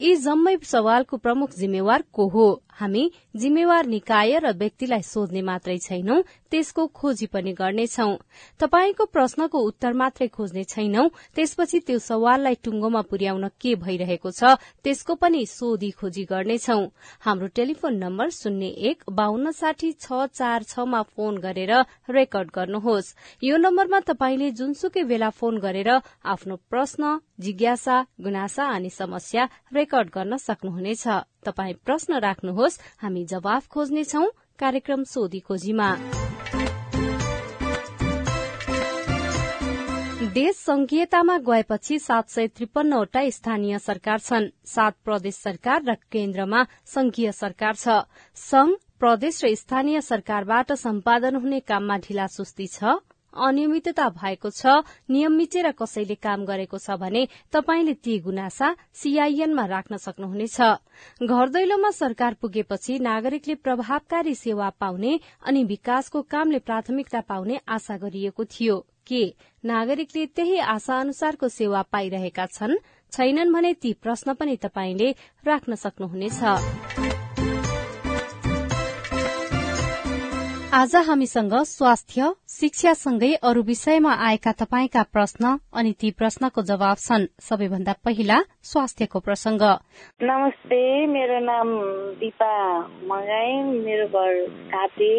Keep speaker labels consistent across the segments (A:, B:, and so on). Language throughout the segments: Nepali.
A: यी जम्मै सवालको प्रमुख जिम्मेवार को हो? हामी जिम्मेवार निकाय र व्यक्तिलाई सोध्ने मात्रै छैनौं त्यसको खोजी पनि गर्नेछौ। तपाईँको प्रश्नको उत्तर मात्रै खोज्ने छैनौं त्यसपछि त्यो सवाललाई टुङ्गोमा पुर्याउन के भइरहेको छ त्यसको पनि सोधी खोजी गर्नेछौ। हाम्रो टेलिफोन नम्बर शून्य एक बान्न साठी छ चार छमा फोन गरेर रेकर्ड गर्नुहोस्। यो नम्बरमा तपाईँले जुनसुकै बेला फोन गरेर आफ्नो प्रश्न जिज्ञासा गुनासा अनि समस्या रेकर्ड गर्न सक्नुहुनेछ। तपाई प्रश्न राख्नुहोस् हामी जवाफ खोज्नेछौ कार्यक्रम सोधी खोजीमा। देश संघीयतामा गएपछि सात सय त्रिपन्नवटा स्थानीय सरकार छन्। सात प्रदेश सरकार र केन्द्रमा संघीय सरकार छ। संघ प्रदेश र स्थानीय सरकारबाट सम्पादन हुने काममा ढिला सुस्ती छ। अनियमितता भएको छ नियम मिचेर कसैले काम गरेको छ भने तपाईँले ती गुनासा सीआईएनमा राख्न सक्नुहुनेछ। घर दैलोमा सरकार पुगेपछि नागरिकले प्रभावकारी सेवा पाउने अनि विकासको कामले प्राथमिकता पाउने आशा गरिएको थियो। के नागरिकले त्यही आशा अनुसारको सेवा पाइरहेका छन्? छैनन् भने ती प्रश्न पनि तपाईँले राख्न सक्नुहुनेछ। आज हामीसँग स्वास्थ्य शिक्षासँगै अरू विषयमा आएका तपाईँका प्रश्न अनि ती प्रश्नको जवाब छन्। सबैभन्दा पहिला स्वास्थ्यको प्रसंग
B: नमस्ते मेरो नाम दिपा मगाई मेरो घर कापे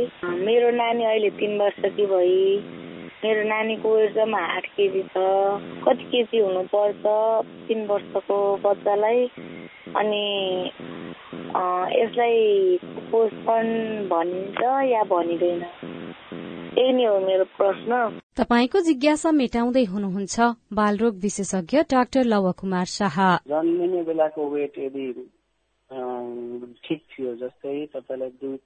B: मेरो नानी अहिले तिन वर्ष कि भई। मेरो नानीको जम्मा आठ केजी छ। कति केजी हुनुपर्छ? तिन वर्षको बच्चालाई अनि यसलाई कुपोषण भनिन्छ या भनिँदैन? यही नै हो मेरो प्रश्न।
A: तपाईँको जिज्ञासा मेटाउँदै हुनुहुन्छ बालरोग विशेषज्ञ डाक्टर लव कुमार शाह।
C: जन्मिने बेलाको वेट यदि ठिक थियो जस्तै तपाईँलाई दुई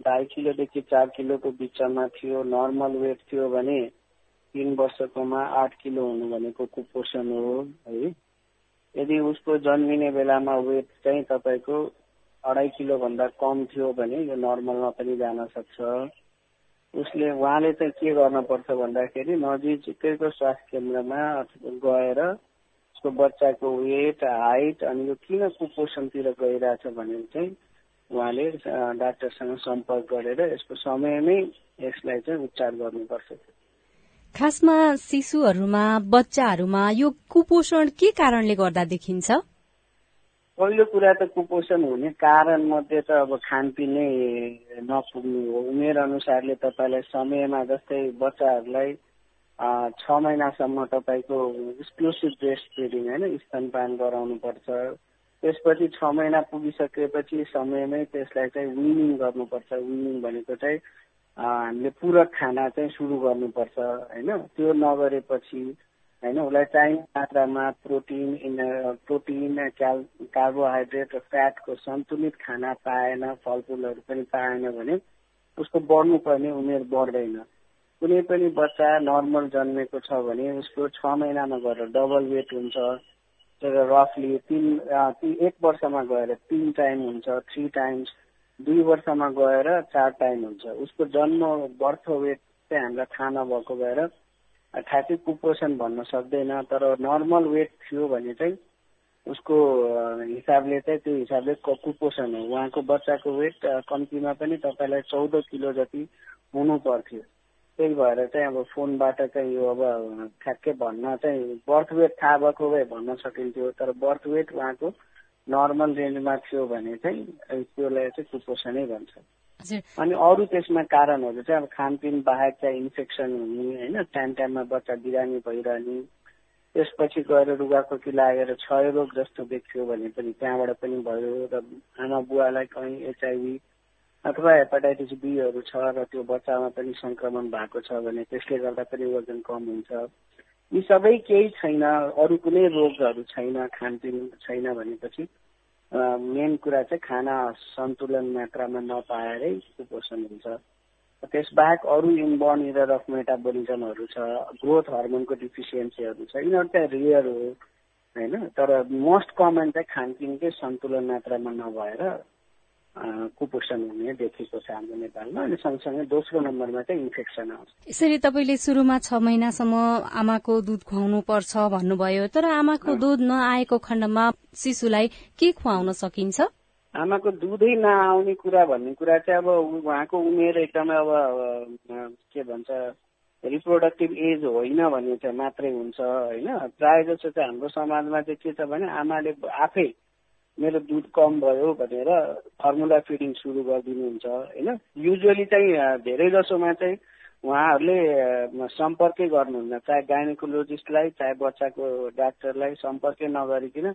C: ढाई किलोदेखि चार किलोको बिचमा थियो नर्मल वेट थियो भने तिन वर्षकोमा आठ किलो हुनु भनेको कुपोषण हो है। यदि उसको जन्मिने बेलामा वेट चाहिँ तपाईँको अढाई किलोभन्दा कम थियो भने यो नर्मलमा पनि जान सक्छ। उसले उहाँले चाहिँ के गर्नुपर्छ भन्दाखेरि नजिकैको स्वास्थ्य केन्द्रमा गएर उसको बच्चाको वेट हाइट अनि यो किन कुपोषणतिर गइरहेछ भने चाहिँ उहाँले डाक्टरसँग सम्पर्क गरेर यसको समयमै यसलाई चाहिँ उपचार गर्नुपर्छ।
A: खासमा शिशुहरूमा बच्चाहरूमा यो कुपोषण के कारणले गर्दा देखिन्छ?
C: पहिलो कुरा त कुपोषण हुने कारण मध्ये त अब खानपिन नै नपुग्नु हो। उमेर अनुसारले तपाईँलाई समयमा जस्तै बच्चाहरूलाई छ महिनासम्म तपाईँको एक्सक्लुसिभ ब्रेस्ट फिडिङ होइन स्तनपान गराउनु पर्छ त्यसपछि छ महिना पुगिसकेपछि समयमै त्यसलाई चाहिँ विनिङ गर्नुपर्छ। विनिङ भनेको चाहिँ हामीले पूरक खाना चाहिँ सुरु गर्नुपर्छ होइन? त्यो नगरेपछि होइन उसलाई चाहिने मात्रामा प्रोटिन प्रोटिन क्याल कार्बोहाइड्रेट र फ्याटको सन्तुलित खाना पाएन फलफुलहरू पनि पाएन भने उसको बढ्नुपर्ने उमेर बढ्दैन। कुनै पनि बच्चा नर्मल जन्मेको छ भने उसको छ महिनामा गएर डबल वेट हुन्छ रफली तिन एक वर्षमा गएर तिन टाइम हुन्छ थ्री टाइम्स दुई वर्षमा गएर चार टाइम हुन्छ। उसको जन्म बर्थ वेट चाहिँ हामीलाई थाहा नभएको भएर ठ्याक्कै कुपोषण भन्न सक्दैन तर नर्मल वेट थियो भने चाहिँ उसको हिसाबले चाहिँ त्यो हिसाबले कुपोषण हो। उहाँको बच्चाको वेट कम्तीमा पनि तपाईँलाई चौध किलो जति हुनु पर्थ्यो। त्यही भएर चाहिँ अब फोनबाट चाहिँ यो अब ठ्याक्कै भन्न चाहिँ बर्थ वेट थाहा भएको भए भन्न सकिन्थ्यो तर बर्थ वेट उहाँको नर्मल रेन्जमा थियो भने चाहिँ त्यसलाई चाहिँ कुपोषणै भन्छ। अनि अरू त्यसमा कारणहरू चाहिँ अब खानपिन बाहेक चाहिँ इन्फेक्सन हुने होइन टाइम टाइममा बच्चा बिरामी भइरहने त्यसपछि गएर रुगाखोकी लागेर क्षयरोग जस्तो देखियो भने पनि त्यहाँबाट पनि भयो र आमा बुवालाई कहीँ एचआइभी अथवा हेपाटाइटिस बीहरू छ र त्यो बच्चामा पनि संक्रमण भएको छ भने त्यसले गर्दा पनि वजन कम हुन्छ। यी सबै केही छैन अरू कुनै रोगहरू छैन खानपिन छैन भनेपछि मेन कुरा चाहिँ खाना सन्तुलन मात्रामा नपाएरै कुपोषण हुन्छ। त्यसबाहेक अरू इनबर्न इरर अफ मेटाबोलिजमहरू छ ग्रोथ हर्मोनको डिफिसियन्सीहरू छ यिनीहरू चाहिँ रियर हो होइन? तर मोस्ट कमन चाहिँ खानपिनकै सन्तुलन मात्रामा नभएर कुपोषण हुने देखेको छ हाम्रो नेपालमा अनि सँगसँगै दोस्रो नम्बरमा चाहिँ इन्फेक्सन आउँछ।
A: यसरी तपाईँले सुरुमा छ महिनासम्म आमाको दुध खुवाउनु पर्छ भन्नुभयो तर आमाको दुध नआएको खण्डमा शिशुलाई के खुवाउन सकिन्छ?
C: आमाको दुधै नआउने कुरा भन्ने कुरा चाहिँ अब उहाँको उमेर एकदमै अब के भन्छ रिप्रोडक्टिभ एज होइन भने चाहिँ मात्रै हुन्छ होइन? प्रायः जस्तो चाहिँ हाम्रो समाजमा चाहिँ के छ भने आमाले आफै मेरो दुध कम भयो भनेर फर्मुला फिडिङ सुरु गरिदिनुहुन्छ होइन? युजली चाहिँ धेरै जसोमा चाहिँ उहाँहरूले सम्पर्कै गर्नुहुन्न चाहे गाइनोकोलोजिस्टलाई चाहे बच्चाको डाक्टरलाई सम्पर्कै नगरिकन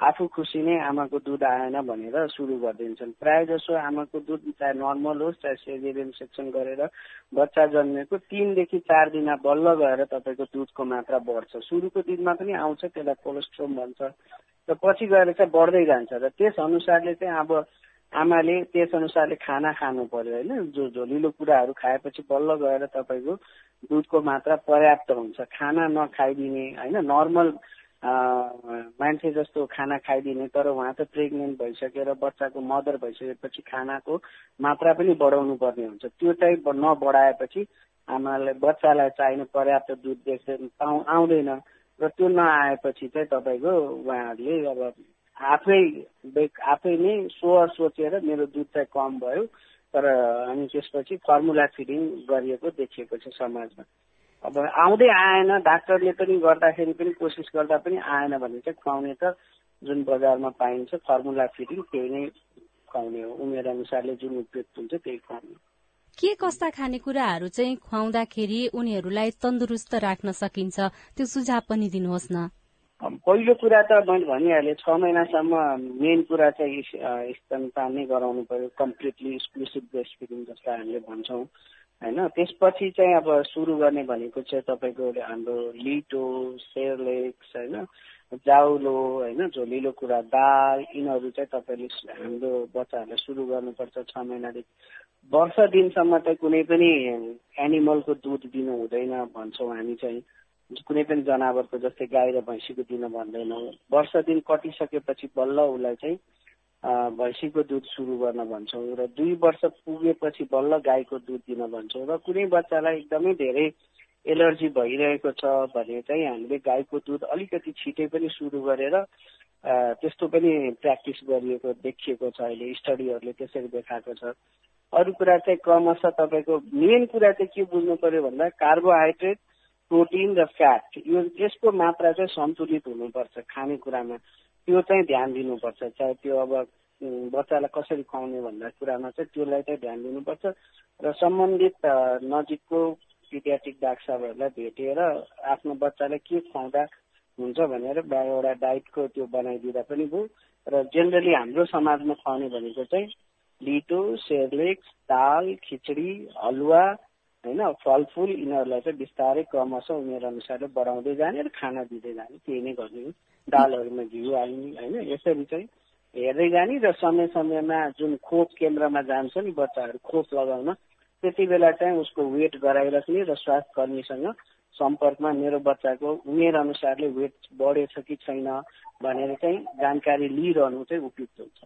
C: आफू खुसी नै आमाको दुध आएन भनेर सुरु गरिदिन्छन्। प्रायः जसो आमाको दुध चाहे नर्मल होस् चाहे सेजेरियन सेक्सन गरेर बच्चा जन्मेको तिनदेखि चार दिनमा बल्ल गएर तपाईँको दुधको मात्रा बढ्छ। सुरुको दिनमा पनि आउँछ त्यसलाई कोलेस्ट्रोम भन्छ। र पछि गएर चाहिँ बढ्दै जान्छ। र त्यस अनुसारले चाहिँ अब आमाले त्यस अनुसारले खाना खानु पर्यो होइन? जो झोलिलो कुराहरू खाएपछि बल्ल गएर तपाईँको दुधको मात्रा पर्याप्त हुन्छ। खाना नखाइदिने होइन? नर्मल मान्छे जस्तो खाना खाइदिने तर उहाँ त प्रेग्नेन्ट भइसकेर बच्चाको मदर भइसकेपछि खानाको मात्रा पनि बढाउनु पर्ने हुन्छ। त्यो चाहिँ नबढाएपछि आमालाई बच्चालाई चाहिने पर्याप्त दुध देख्दै पाउ आउँदैन र त्यो नआएपछि चाहिँ तपाईँको उहाँहरूले अब आफै आफै नै स्वर सोचेर मेरो दुध चाहिँ कम भयो। तर अनि त्यसपछि फर्मुला फिडिङ गरिएको देखिएको छ समाजमा। अब आउँदै आएन डाक्टरले पनि गर्दाखेरि पनि कोसिस गर्दा पनि आएन भने चाहिँ खुवाउने त जुन बजारमा पाइन्छ फर्मुला फिडिङ त्यही नै खुवाउने हो। उमेर अनुसारले जुन उपयुक्त हुन्छ त्यही खुवाउने
A: के कस्ता खानेकुराहरू चाहिँ खुवाउँदाखेरि उनीहरूलाई तन्दुरुस्त राख्न सकिन्छ? त्यो सुझाव पनि दिनुहोस् न।
C: पहिलो कुरा त मैले भनिहालेँ छ महिनासम्म मेन कुरा चाहिँ स्तनपान नै गराउनु पर्यो कम्प्लिटली एक्सक्लुसिभ ब्रेस्ट फिडिङ जस्तो हामीले भन्छौँ। होइन त्यसपछि चाहिँ अब सुरु गर्ने भनेको चाहिँ तपाईँको हाम्रो लिटो सेरलेक्स होइन जाउलो होइन झोलिलो कुरा दाल यिनीहरू चाहिँ तपाईँले हाम्रो बच्चाहरूलाई सुरु गर्नुपर्छ छ महिनादेखि। वर्ष दिनसम्म चाहिँ कुनै पनि एनिमलको दुध दिनु हुँदैन भन्छौँ हामी चाहिँ। कुनै पनि जनावरको जस्तै गाई र भैँसीको दिन भन्दैनौँ। वर्ष दिन कटिसकेपछि बल्ल उसलाई चाहिँ भैँसीको दुध सुरु गर्न भन्छौँ र दुई वर्ष पुगेपछि बल्ल गाईको दुध दिन भन्छौँ र कुनै बच्चालाई एकदमै धेरै एलर्जी भइरहेको छ भने चाहिँ हामीले गाईको दुध अलिकति छिटै पनि सुरु गरेर त्यस्तो पनि प्र्याक्टिस गरिएको देखिएको छ अहिले स्टडीहरूले त्यसरी देखाएको छ। अरू कुरा चाहिँ क्रमशः तपाईँको मेन कुरा चाहिँ के बुझ्नु पर्यो भन्दा कार्बोहाइड्रेट प्रोटिन र फ्याट यो यसको मात्रा चाहिँ सन्तुलित हुनुपर्छ खानेकुरामा। त्यो चाहिँ ध्यान दिनुपर्छ। चाहे त्यो अब बच्चालाई कसरी खुवाउने भन्दा कुरामा चाहिँ त्यसलाई चाहिँ ध्यान दिनुपर्छ र सम्बन्धित नजिकको पिडियाट्रिक डाक्टर साहबहरूलाई भेटेर आफ्नो बच्चालाई के खुवाउँदा हुन्छ भनेर एउटा डाइटको त्यो बनाइदिँदा पनि भयो र जेनरली हाम्रो समाजमा खुवाउने भनेको चाहिँ लिटो सेरलेक्स दाल खिचडी हलुवा होइन फलफुल यिनीहरूलाई चाहिँ बिस्तारै क्रमशः उमेर अनुसारले बढाउँदै जाने र खाना दिँदै जाने त्यही नै गर्ने हो। दालहरूमा घिउ हाल्ने होइन? यसरी चाहिँ हेर्दै जाने र समय समयमा जुन खोप केन्द्रमा जान्छ नि बच्चाहरू खोप लगाउन त्यति बेला चाहिँ उसको वेट गराइराख्ने र स्वास्थ्य कर्मीसँग सम्पर्कमा मेरो बच्चाको उमेर अनुसारले वेट बढेछ कि छैन भनेर चाहिँ जानकारी लिइरहनु चाहिँ उपयुक्त हुन्छ।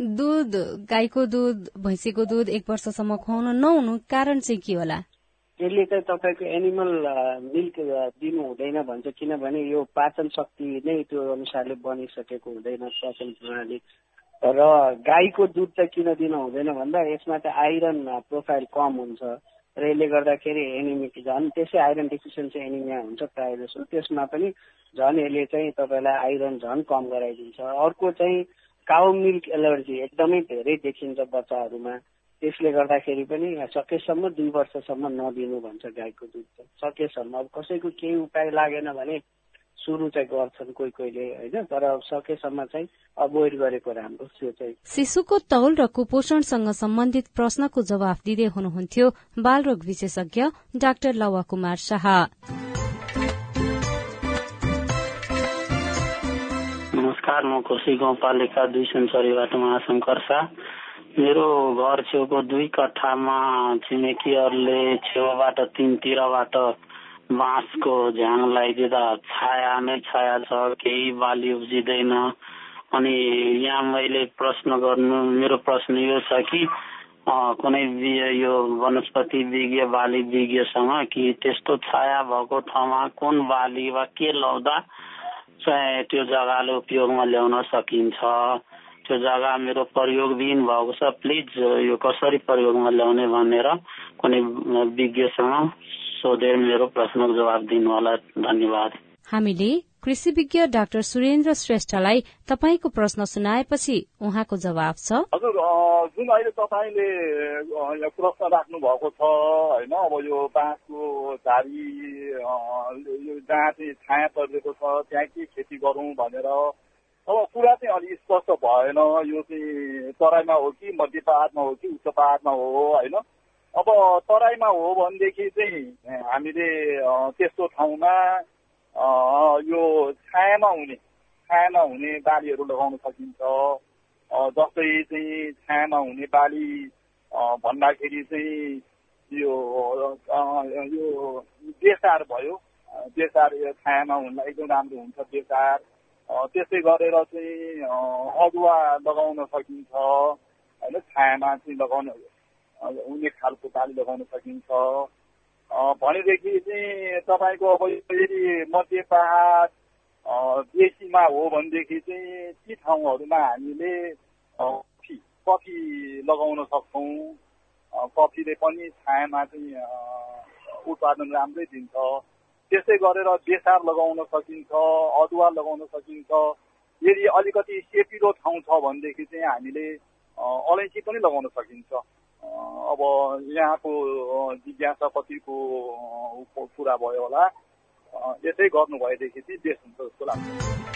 A: दुध गाईको दुध भैँसीको दुध एक वर्षसम्म खुवाउन नहुनु कारण चाहिँ के होला?
C: यसले चाहिँ तपाईँको एनिमल मिल्क दिनु हुँदैन भन्छ। किनभने यो पाचन शक्ति नै त्यो अनुसारले बनिसकेको हुँदैन पाचन प्रणाली। र गाईको दुध चाहिँ किन दिनु हुँदैन भन्दा यसमा चाहिँ आइरन प्रोफाइल कम हुन्छ। र यसले गर्दाखेरि एनिमिक झन् त्यसै आइरन डिफिसियन्सी एनिमिया हुन्छ प्रायः जसो। त्यसमा पनि झन् यसले चाहिँ तपाईँलाई आइरन झन् कम गराइदिन्छ। अर्को चाहिँ काउ मिल्क एलर्जी एकदमै धेरै देखिन्छ बच्चाहरूमा। त्यसले गर्दाखेरि पनि सकेसम्म दुई वर्षसम्म नदिनु भन्छ गाईको दुध सकेसम्म। अब कसैको केही उपाय लागेन भने सुरु चाहिँ गर्छन् कोही कोहीले होइन? तर सकेसम्म चाहिँ अभोइड गरेको राम्रो त्यो चाहिँ।
A: शिशुको तौल र कुपोषणसँग सम्बन्धित प्रश्नको जवाफ दिँदै हुनुहुन्थ्यो बालरोग विशेषज्ञ डाक्टर लवा कुमार शाह।
D: नमस्कार म कोशी गाउँपालिका दुई सन्चरीबाट महाशङ्कर शाह। मेरो घर छेउको दुई कट्ठामा छिमेकीहरूले छेउबाट तिनतिरबाट बाँसको झ्याङ लगाइदिँदा छाया नै छाया छ केही बाली उब्जिँदैन। अनि यहाँ मैले प्रश्न गर्नु मेरो प्रश्न यो छ कि कुनै यो वनस्पति विज्ञ बाली विज्ञसँग कि त्यस्तो छाया भएको ठाउँमा कुन बाली वा के लाउँदा चाहिँ त्यो जग्गाले उपयोगमा ल्याउन सकिन्छ? त्यो जग्गा मेरो प्रयोगविहीन भएको छ। प्लिज यो कसरी प्रयोगमा ल्याउने भनेर कुनै विज्ञसँग सोधेर मेरो प्रश्नको जवाब दिनुहोला। धन्यवाद।
A: हामीले कृषि विज्ञ डाक्टर सुरेन्द्र श्रेष्ठलाई तपाईँको प्रश्न सुनाएपछि उहाँको जवाब छ।
E: हजुर जुन अहिले तपाईँले प्रश्न राख्नु भएको छ होइन अब यो बाँसको झारी जहाँ चाहिँ छाया परिरहेको छ त्यहाँ के खेती गरौँ भनेर अब कुरा चाहिँ अलिक स्पष्ट भएन। यो चाहिँ तराईमा हो कि मध्य पहाडमा हो कि उच्च पहाडमा हो होइन? अब तराईमा हो भनेदेखि चाहिँ हामीले त्यस्तो ठाउँमा यो छायामा हुने छायामा हुने बालीहरू लगाउन सकिन्छ। जस्तै चाहिँ छायामा हुने बाली भन्दाखेरि चाहिँ यो यो बेसार भयो। यो छायामा हुनलाई एकदम राम्रो हुन्छ बेसार त्यसै गरेर चाहिँ अदुवा लगाउन सकिन्छ। होइन छायामा चाहिँ लगाउन हुने खालको बाली लगाउन सकिन्छ। भनेदेखि चाहिँ तपाईँको अब यदि मध्य पहाड बेसीमा हो भनेदेखि चाहिँ ती ठाउँहरूमा हामीले कफी कफी लगाउन सक्छौँ। कफीले पनि छायामा चाहिँ उत्पादन राम्रै दिन्छ। त्यसै गरेर बेसार लगाउन सकिन्छ अदुवा लगाउन सकिन्छ। यदि अलिकति सेपिलो ठाउँ छ भनेदेखि चाहिँ हामीले अलैँची पनि लगाउन सकिन्छ। अब यहाँको जिज्ञासा कतिको पुरा भयो होला। यसै गर्नुभएदेखि चाहिँ बेस हुन्छ जस्तो लाग्छ।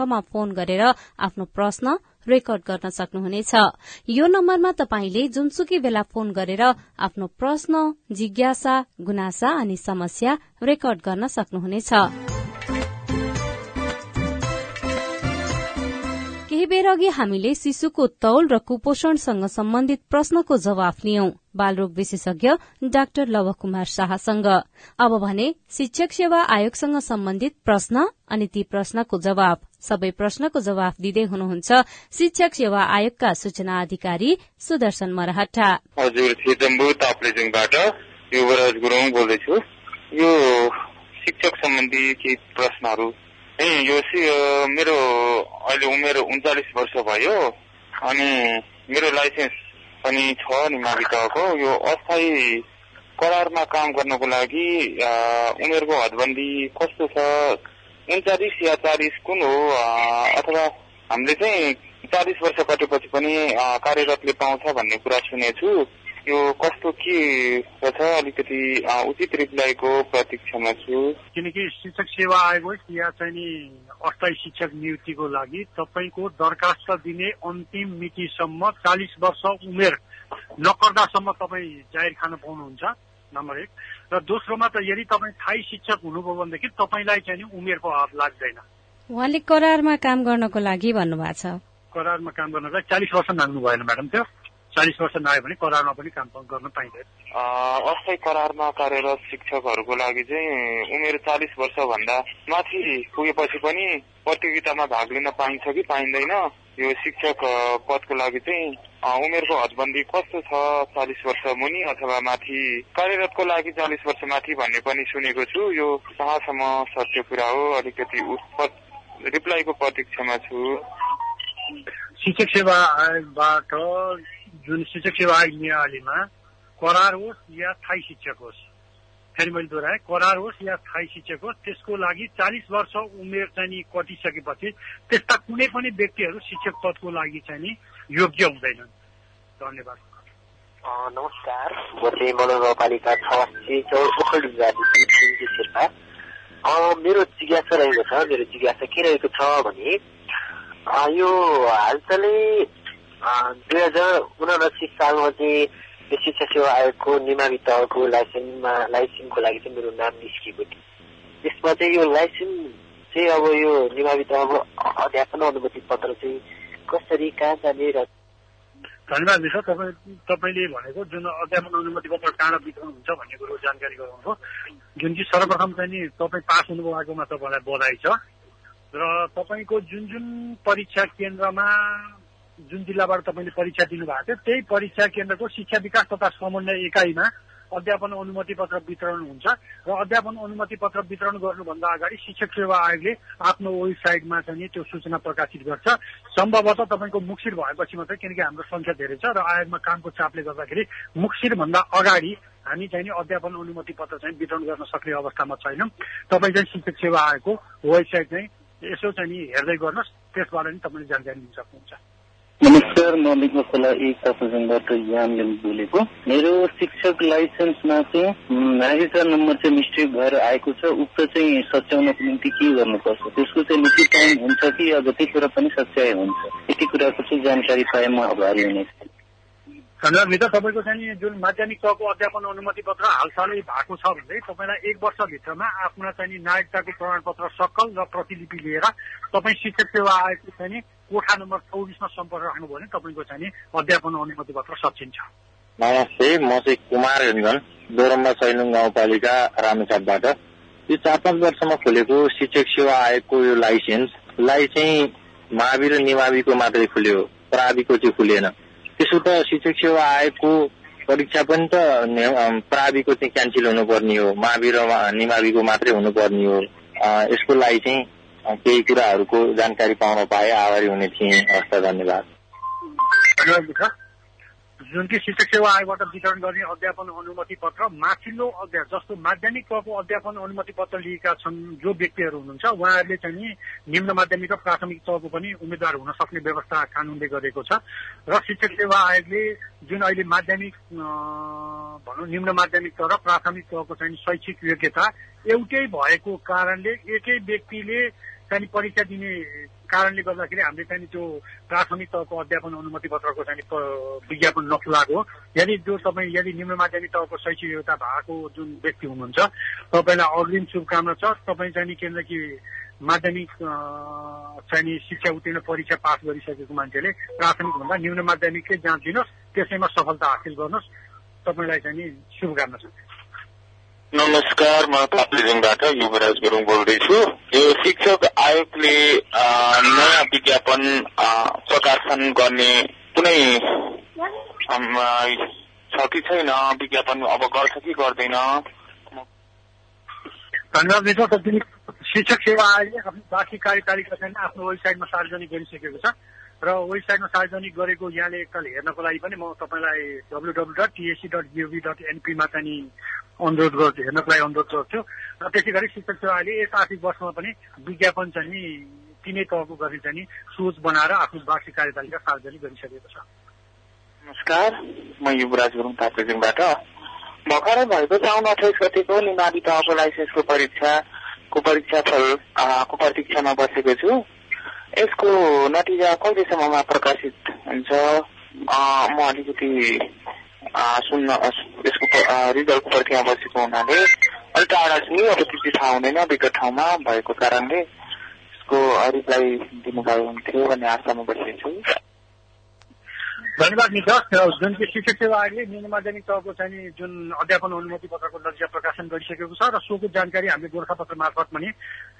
A: छमा फोन गरेर आफ्नो प्रश्न रेकर्ड गर्न सक्नुहुनेछ। यो नम्बरमा तपाईँले जुनसुकै बेला फोन गरेर आफ्नो प्रश्न जिज्ञासा गुनासा अनि समस्या रेकर्ड गर्न सक्नुहुनेछ। केही बेर अघि हामीले शिशुको तौल र कुपोषणसँग सम्बन्धित प्रश्नको जवाफ लियौं। बालरोग विशेषज्ञ डाक्टर लव कुमार शाहसँग। अब भने शिक्षक सेवा आयोगसँग सम्बन्धित प्रश्न अनि ती प्रश्नको जवाब सबै प्रश्नको जवाफ दिँदै हुनुहुन्छ शिक्षक सेवा आयोगका सूचना अधिकारी सुदर्शन मरहटा
F: हजुर युवराज गुरुङ बोल्दैछु। यो शिक्षक सम्बन्धी केही प्रश्नहरू यो मेरो अहिले उमेर उन्चालिस वर्ष भयो अनि मेरो लाइसेन्स पनि छ निमाविकाको यो अस्थायी करारमा काम गर्नको लागि उमेरको हदबन्दी कस्तो छ? उन्चालिस या चालिस कुन हो? अथवा हामीले चाहिँ चालिस वर्ष कटेपछि पनि कार्यरतले पाउँछ भन्ने कुरा सुनेछु। यो कस्तो के छ? अलिकति उचित रिप्लाईको प्रतीक्षामा छु
G: किनकि शिक्षक सेवा आयोग या चाहिँ नि अस्थायी शिक्षक नियुक्तिको लागि तपाईँको दरखास्त दिने अन्तिम मितिसम्म चालिस वर्ष उमेर नकर्दासम्म तपाईँ जाहेर खान पाउनुहुन्छ नम्बर एक। र दोस्रोमा त यदि तपाईँ थाई शिक्षक हुनुभयो भनेदेखि तपाईँलाई चाहिँ नि उमेरको हात लाग्दैन।
A: उहाँले करारमा काम गर्नको लागि भन्नुभएको छ।
G: करारमा काम गर्नलाई चालिस वर्ष नाग्नु भएन म्याडम त्यो। चालिस वर्ष नआयो भने करारमा पनि काम गर्न पाइँदैन।
F: अस्थायी करारमा कार्यरत शिक्षकहरूको लागि चाहिँ उमेर चालिस वर्षभन्दा माथि पुगेपछि पनि प्रतियोगितामा भाग लिन पाइन्छ कि पाइँदैन? यो शिक्षक पदको लागि चाहिँ उमेरको हदबन्दी कस्तो छ चालिस वर्ष मुनि अथवा माथि? कार्यरतको लागि चालिस वर्ष माथि भन्ने पनि सुनेको छु। यो कहाँसम्म सत्य कुरा हो? अलिकति रिप्लाईको प्रतीक्षामा छु।
G: शिक्षक सेवा आयोगबाट जुन शिक्षक सेवा आयोग नियालीमा करार होस् या थाई शिक्षक होस् फेरि मैले दोहोऱ्याएँ करार होस् या थाई शिक्षक होस् त्यसको लागि चालिस वर्ष उमेर चाहिँ नि कटिसकेपछि त्यस्ता कुनै पनि व्यक्तिहरू शिक्षक पदको लागि चाहिँ नि योग्य हुँदैनन् धन्यवाद
H: नमस्कार म चाहिँ मनोगाउँपालिका छ शेर्पा मेरो जिज्ञासा रहेको छ मेरो जिज्ञासा के रहेको छ भने यो हालचालै दुई हजार उनासी सालमा चाहिँ शिक्षा सेवा आयोगको निमावि तहको लाइसेन्समा लाइसेन्सको लागि चाहिँ मेरो नाम निस्किएको थियो। त्यसमा चाहिँ यो लाइसेन्स चाहिँ अब यो निमावि तहको अध्यापन अनुमति पत्र चाहिँ कसरी कहाँ जाने र
G: धन्यवाद विषय तपाईँ तपाईँले भनेको जुन अध्यापन अनुमति पत्र कहाँ वितरण हुन्छ भन्ने कुरो जानकारी गराउनु जुन चाहिँ सर्वप्रथम चाहिँ नि तपाईँ पास हुनुभएकोमा तपाईँलाई बधाई छ। र तपाईँको जुन जुन परीक्षा केन्द्रमा जुन जिल्लाबाट तपाईँले परीक्षा दिनुभएको थियो त्यही परीक्षा केन्द्रको शिक्षा विकास तथा समन्वय इकाइमा अध्यापन अनुमति पत्र वितरण हुन्छ र अध्यापन अनुमति पत्र वितरण गर्नुभन्दा अगाडि शिक्षक सेवा आयोगले आफ्नो वेबसाइटमा चाहिँ त्यो सूचना प्रकाशित गर्छ। सम्भवतः तपाईँको मुक्सिर भएपछि मात्रै किनकि हाम्रो संख्या धेरै छ र आयोगमा कामको चापले गर्दाखेरि मुक्सिर भन्दा अगाडि हामी चाहिँ नि अध्यापन अनुमति पत्र चाहिँ वितरण गर्न सक्ने अवस्थामा छैनौँ। तपाईँ चाहिँ शिक्षक सेवा आयोगको वेबसाइट चाहिँ यसो चाहिँ हेर्दै गर्नुहोस् त्यसबाट नि तपाईँले जानकारी लिन सक्नुहुन्छ।
I: नमस्कार म मिको खोला एक तापाजङबाट यामले बोलेको। मेरो शिक्षक लाइसेन्समा चाहिँ नागरिकता नम्बर चाहिँ मिस्टेक भएर आएको छ। उक्त चाहिँ सच्याउनको निम्ति के गर्नुपर्छ? त्यसको चाहिँ निश्चित टाइम हुन्छ कि अब त्यो कुरा पनि सच्याइ हुन्छ? यति कुराको चाहिँ जानकारी पाए म आभारी हुनेछु।
G: धन्यवाद तपाईँको चाहिँ जुन माध्यमिक तहको अध्यापन अनुमति पत्र हालसालै भएको छ भने तपाईँलाई एक वर्षभित्रमा आफ्ना चाहिँ नागरिकताको प्रमाणपत्र सकल र प्रतिलिपि लिएर तपाईँ शिक्षक सेवा आयोगको चाहिँ कोठा नम्बर चौबिसमा सम्पर्क राख्नुभयो भने तपाईँको चाहिँ अध्यापन अनुमति पत्र सचिन्छ
F: नमस्ते म चाहिँ कुमार हेन्गन दोरम्बा सैलुङ गाउँपालिका रामेछापबाट। यो चार पाँच वर्षमा खोलेको शिक्षक सेवा आयोगको यो लाइसेन्सलाई चाहिँ मावि र निमाविको मात्रै खुल्यो प्राविको चाहिँ खुलेन। त्यसो त शिक्षक सेवा आयोगको परीक्षा पनि त प्राविको चाहिँ क्यान्सल हुनुपर्ने हो। मावि र निमाविको मात्रै हुनुपर्ने हो। यसको लागि चाहिँ केही कुराहरूको जानकारी पाउन पाए। आभारी हुने थिएँ। हस्त धन्यवाद।
G: जुन कि शिक्षक सेवा आयोगबाट वितरण गर्ने अध्यापन अनुमति पत्र माथिल्लो अध्याय जस्तो माध्यमिक तहको अध्यापन अनुमति पत्र लिएका छन् जो व्यक्तिहरू हुनुहुन्छ उहाँहरूले चाहिँ निम्न माध्यमिक र प्राथमिक तहको पनि उम्मेद्वार हुन सक्ने व्यवस्था कानूनले गरेको छ। र शिक्षक सेवा आयोगले जुन अहिले माध्यमिक भनौँ निम्न माध्यमिक तह र प्राथमिक तहको चाहिँ शैक्षिक योग्यता एउटै भएको कारणले एकै व्यक्तिले चाहिँ परीक्षा दिने कारणले गर्दाखेरि हामीले चाहिँ त्यो प्राथमिक तहको अध्यापन अनुमति पत्रको चाहिँ विज्ञापन नखुलाएको यदि जो तपाईँ यदि निम्न माध्यमिक तहको शैक्षिक योग्यता भएको जुन व्यक्ति हुनुहुन्छ तपाईँलाई अग्रिम शुभकामना छ। तपाईँ चाहिँ केन्द्र कि माध्यमिक चाहिँ शिक्षा उत्तीर्ण परीक्षा पास गरिसकेको मान्छेले प्राथमिक भन्दा निम्न माध्यमिककै जाँच दिनुहोस् त्यसैमा सफलता हासिल गर्नुहोस्। तपाईँलाई चाहिँ शुभकामना छ।
F: नमस्कार म ताप्लेजुङबाट युवराज गुरुङ बोल्दैछु। यो शिक्षक आयोगले नयाँ विज्ञापन प्रकाशन गर्ने कुनै छ कि छैन विज्ञापन अब गर्छ कि गर्दैन?
G: शिक्षक सेवा आयोगले आफ्नो कार्यतालिका चाहिँ आफ्नो वेबसाइटमा सार्वजनिक गरिसकेको छ। र वेबसाइटमा सार्वजनिक गरेको यहाँले एकताल हेर्नको लागि पनि म तपाईँलाई W W dot TSC dot GOV dot एनपीमा चाहिँ अनुरोध गर्छु हेर्नको लागि अनुरोध गर्छु। र त्यसै गरी शिक्षक सेवाले यस आर्थिक वर्षमा पनि विज्ञापन चाहिँ नि तिनै तहको गरी चाहिँ सोच बनाएर आफ्नो वार्षिक कार्यतालिका सार्वजनिक गरिसकेको छ।
F: नमस्कार म युवराज गुरुङ ताप्लेजुङबाट। भर्खरै भएको साउन अठाइस गतिको निमावी तहको लाइसेन्सको परीक्षाको परीक्षा फलको प्रतीक्षामा बसेको छु। यसको नतिजा कहिलेसम्ममा प्रकाशित हुन्छ? म अलिकति सुन्न यसको रिजल्टको पर्खिमा बसेको हुनाले अलिक टाढा छु अब त्यति थाहा हुँदैन विगत ठाउँमा भएको कारणले यसको रिप्लाई दिनुभयो हुन्थ्यो भन्ने आशामा बसेको छु।
G: धन्यवाद निकस जुन चाहिँ शिक्षक सेवा आयोगले निम्न माध्यमिक तहको चाहिँ जुन अध्यापन अनुमति पत्रको नजिक प्रकाशन गरिसकेको छ र सोको जानकारी हामीले गोर्खापत्र मार्फत पनि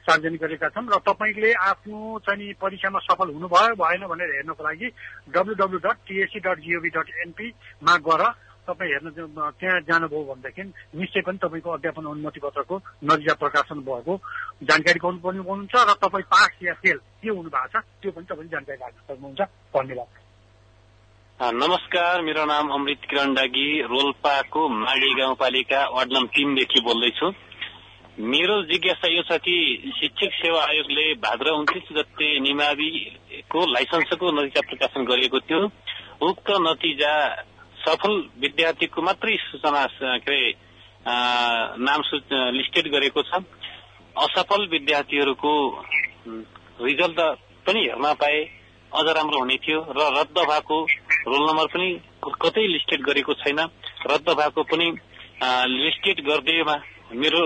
G: सार्वजनिक गरेका छौँ र तपाईँले आफ्नो चाहिँ परीक्षामा सफल हुनुभयो भएन भनेर हेर्नको लागि W W dot TSC dot GOV dot एनपीमा गएर तपाईँ हेर्न त्यहाँ जानुभयो भनेदेखि निश्चय पनि तपाईँको अध्यापन अनुमति पत्रको नजिक प्रकाशन भएको जानकारी पाउनुपर्ने हुनुहुन्छ र तपाईँ पास या फेल के हुनु भएको छ त्यो पनि तपाईँले जानकारी राख्न सक्नुहुन्छ धन्यवाद
J: नमस्कार मेरो नाम अमृत किरण डागी रोल्पाको माडी गाउँपालिका वार्ड नम्बर तीनदेखि बोल्दैछु। मेरो जिज्ञासा यो छ कि शिक्षक सेवा आयोगले भाद्र उन्तिस गते निमाविको लाइसेन्सको नतिजा प्रकाशन गरिएको थियो। उक्त नतिजा सफल विद्यार्थीको मात्रै सूचना के अरे नाम लिस्टेड गरेको छ। असफल विद्यार्थीहरूको रिजल्ट पनि हेर्न पाए अझ राम्रो हुने थियो र रद्द भएको रोल नम्बर पनि कतै लिस्टेड गरेको छैन। रद्द भएको पनि लिस्टेड गरिदिएमा मेरो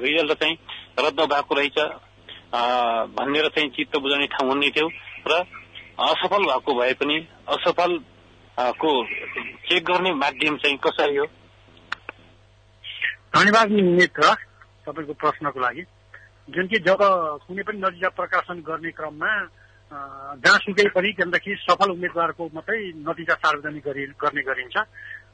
J: रिजल्ट चाहिँ रद्द भएको रहेछ भनेर चाहिँ चित्त बुझाउने ठाउँ हुने थियो र असफल भएको भए पनि असफल को चेक गर्ने माध्यम चाहिँ कसरी हो?
G: धन्यवाद मित्र तपाईँको प्रश्नको लागि। जुन कि जब कुनै पनि नतिजा प्रकाशन गर्ने क्रममा जहाँसुकै पनि त्यहाँदेखि सफल उम्मेद्वारको मात्रै नतिजा सार्वजनिक गर्ने गरिन्छ।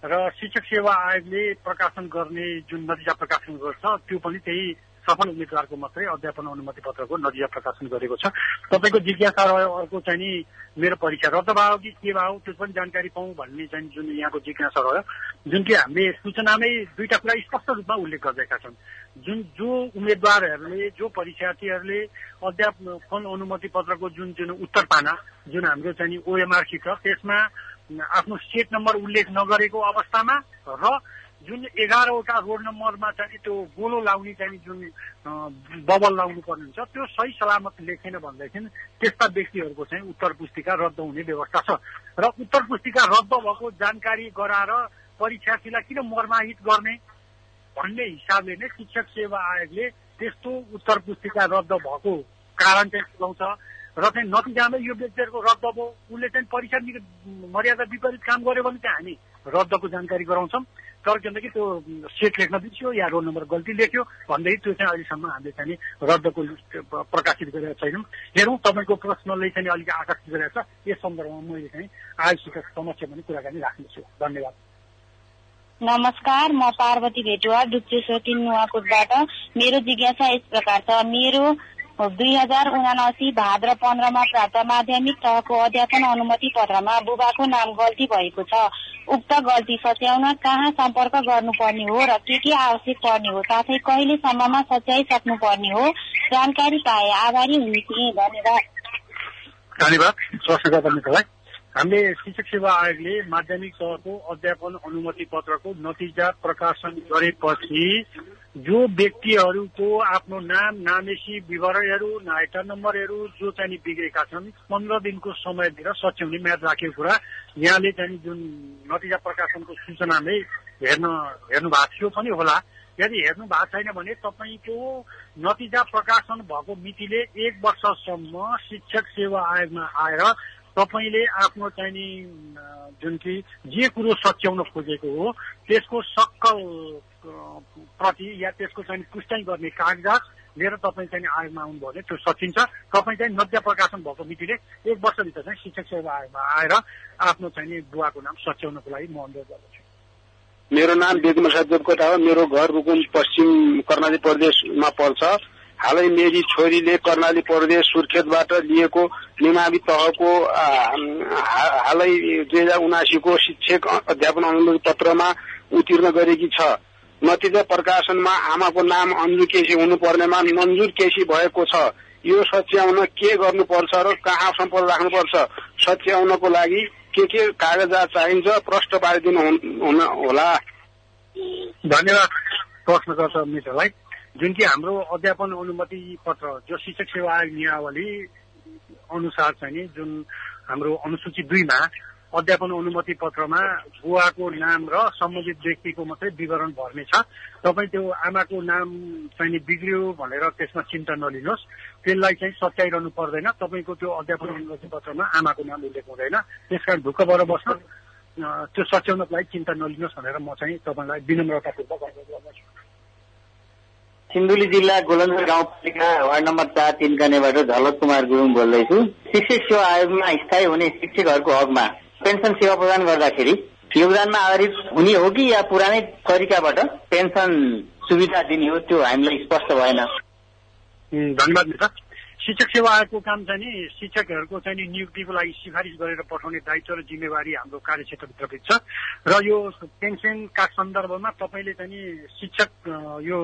G: र शिक्षक सेवा आयोगले प्रकाशन गर्ने जुन नतिजा प्रकाशन गर्छ त्यो पनि त्यही सफल उम्मेद्वारको मात्रै अध्यापन अनुमति पत्रको नतिजा प्रकाशन गरेको छ। तपाईँको जिज्ञासा रह्यो अर्को चाहिँ नि मेरो परीक्षा रद्द भयो कि के भयो त्यो पनि जानकारी पाउँ भन्ने चाहिँ जुन यहाँको जिज्ञासा रह्यो जुन कि हामीले सूचनामै दुईटा कुरा स्पष्ट रूपमा उल्लेख गरिरहेका छौँ जुन जो उम्मेद्वारहरूले जो परीक्षार्थीहरूले अध्यापन अनुमति पत्रको जुन जुन उत्तर पाना जुन हाम्रो चाहिँ ओएमआरसी छ त्यसमा आफ्नो सेट नम्बर उल्लेख नगरेको अवस्थामा र जुन एघारवटा रोड नम्बरमा चाहिँ त्यो गोलो लाउने चाहिँ जुन बबल लाउनु पर्ने हुन्छ त्यो सही सलामत लेखेन भनेदेखि त्यस्ता व्यक्तिहरूको चाहिँ उत्तर पुस्तिका रद्द हुने व्यवस्था छ। र उत्तर पुस्तिका रद्द भएको जानकारी गराएर परीक्षार्थीलाई किन मर्माहित गर्ने भन्ने हिसाबले नै शिक्षक सेवा आयोगले त्यस्तो उत्तर पुस्तिका रद्द भएको कारण चाहिँ सुनाउँछ। र चाहिँ नतिजामै यो व्यक्तिहरूको रद्द भयो उसले चाहिँ परीक्षा मर्यादा विपरीत काम गर्यो भने चाहिँ हामी रद्दको जानकारी गराउँछौँ। तर किनकि त्यो सेट लेख्न बिर्स्यो या रोल नम्बर गल्ती लेख्यो भन्दै त्यो चाहिँ अहिलेसम्म हामीले चाहिँ रद्दको प्रकाशित गरेका छैनौँ। हेरौँ तपाईँको प्रश्नले चाहिँ अलिक आकर्षित गरेको छ। यस सन्दर्भमा मैले चाहिँ आयोगसित समस्या पनि कुराकानी राख्नेछु धन्यवाद।
K: नमस्कार म पार्वती भेटुवा डुप्चेश्वर तिन नुवाकोटबाट। मेरो जिज्ञासा यस प्रकार छ। मेरो दुई हजार उनासी भाद्र पन्ध्रमा प्राप्त माध्यमिक तहको अध्यापन अनुमति पत्रमा बुबाको नाम गल्ती भएको छ। उक्त गल्ती सच्याउन कहाँ सम्पर्क गर्नुपर्ने हो र के के आवश्यक पर्ने हो साथै कहिलेसम्ममा सच्याइसक्नु पर्ने हो जानकारी पाए आभारी हुने थिएँ धन्यवाद।
G: धन्यवाद हामीले शिक्षक सेवा आयोगले माध्यमिक तहको अध्यापन अनुमति पत्रको नतिजा प्रकाशन गरेपछि जो व्यक्तिहरूको आफ्नो नाम नामेसी विवरणहरू नाइटा नम्बरहरू जो चाहिँ बिग्रेका छन् पन्ध्र दिनको समय सच्याउने म्याद राखेको कुरा यहाँले चाहिँ जुन नतिजा प्रकाशनको सूचनामै हेर्न हेर्नु भएको थियो पनि होला। यदि हेर्नु भएको छैन भने तपाईँको नतिजा प्रकाशन भएको मितिले एक वर्षसम्म शिक्षक सेवा आयोगमा आएर तपाईँले आफ्नो चाहिँ नि जुन कि जे कुरो सच्याउन खोजेको हो त्यसको सक्कल प्रति या त्यसको चाहिँ पुष्टि गर्ने कागजात लिएर तपाईँ चाहिँ आयोगमा आउनुभयो भने त्यो सचिन्छ। तपाईँ चाहिँ नद्य प्रकाशन भएको मितिले एक वर्षभित्र चाहिँ शिक्षक सेवा आयोगमा आएर आफ्नो चाहिँ नि बुवाको नाम सच्याउनको लागि म अनुरोध गर्दछु।
L: मेरो नाम बेगमसा देवकोटा हो। मेरो घर रुकुम पश्चिम कर्णाली प्रदेशमा पर्छ। हालै मेरी छोरीले कर्णाली प्रदेश सुर्खेतबाट लिएको निमावी तहको हालै दुई हजार उनासीको शिक्षक अध्यापन अनुमति पत्रमा उत्तीर्ण गरेकी छ। नतिजा प्रकाशनमा आमाको नाम अन्जु केसी हुनुपर्नेमा मन्जुर केसी भएको छ। यो सच्याउन के गर्नुपर्छ र कहाँ सम्पर्क राख्नुपर्छ? सच्याउनको लागि के के कागजात चाहिन्छ? प्रष्ट पारिदिनु होला।
G: धन्यवाद। प्रश्नकर्ता मित्रलाई। जुन कि हाम्रो अध्यापन अनुमति पत्र जो शिक्षक सेवा आयोग नियावली अनुसार चाहिँ नि जुन हाम्रो अनुसूची दुईमा अध्यापन अनुमति पत्रमा बुवाको नाम र सम्बन्धित व्यक्तिको मात्रै विवरण भर्ने छ। तपाईँ त्यो आमाको नाम चाहिँ बिग्रियो भनेर त्यसमा चिन्ता नलिनुहोस्। त्यसलाई चाहिँ सच्याइरहनु पर्दैन। तपाईँको त्यो अध्यापन अनुमति पत्रमा आमाको नाम उल्लेख हुँदैन। त्यसकारण ढुक्क भएर बस्नु त्यो सच्याउनको लागि चिन्ता नलिनुहोस् भनेर म चाहिँ तपाईँलाई विनम्रतापूर्वक अनुरोध गर्दछु।
M: सिन्धुली जिल्ला गोलन्जर गाउँपालिका वार्ड नम्बर चार तिन कनेबाट झलक कुमार गुरुङ बोल्दैछु। शिक्षक सेवा आयोगमा स्थायी हुने शिक्षकहरूको हकमा पेन्सन सेवा प्रदान गर्दाखेरि योगदानमा आधारित हुने हो कि या पुरानै तरिकाबाट पेन्सन सुविधा दिने हो त्यो हामीलाई स्पष्ट भएन?
G: धन्यवाद शिक्षक सेवा आयोगको काम चाहिँ नि शिक्षकहरूको चाहिँ नि नियुक्तिको लागि सिफारिस गरेर पठाउने दायित्व र जिम्मेवारी हाम्रो कार्यक्षेत्रभित्र छ। र यो पेन्सनका सन्दर्भमा तपाईँले चाहिँ नि शिक्षक यो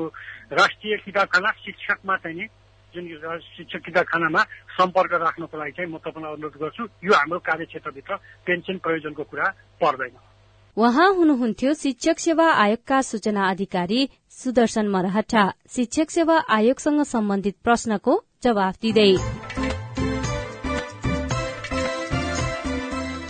G: राष्ट्रिय किताबखाना शिक्षकमा चाहिँ नि जुन शिक्षक किताबखानामा सम्पर्क राख्नको लागि चाहिँ म तपाईँलाई अनुरोध गर्छु यो हाम्रो कार्यक्षेत्रभित्र पेन्सन प्रयोजनको कुरा पर्दैन।
A: उहाँ हुनुहुन्थ्यो शिक्षक सेवा आयोगका सूचना अधिकारी सुदर्शन मरहटा शिक्षक सेवा आयोगसँग सम्बन्धित प्रश्नको जवाफ दिँदै।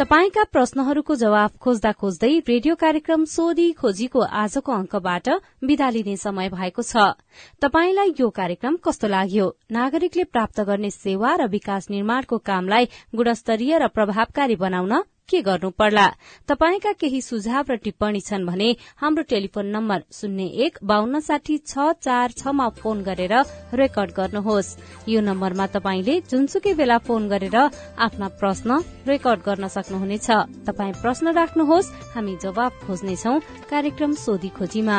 A: तपाईँका प्रश्नहरूको जवाफ खोज्दा खोज्दै रेडियो कार्यक्रम सोधी खोजीको आजको अंकबाट विदा लिने समय भएको छ। तपाईँलाई यो कार्यक्रम कस्तो लाग्यो? नागरिकले प्राप्त गर्ने सेवा र विकास निर्माणको कामलाई गुणस्तरीय र प्रभावकारी बनाउन के गर्नु पर्ला तपाईँका केही सुझाव र टिप्पणी छन् भने हाम्रो टेलिफोन नम्बर शून्य एक बान्न साठी छ चार छमा फोन गरेर रेकर्ड गर्नुहोस्। यो नम्बरमा तपाईँले जुनसुकै बेला फोन गरेर आफ्ना प्रश्न रेकर्ड गर्न सक्नुहुनेछ। तपाई प्रश्न राख्नुहोस् हामी जवाब खोज्नेछौ कार्यक्रम सोधी खोजीमा।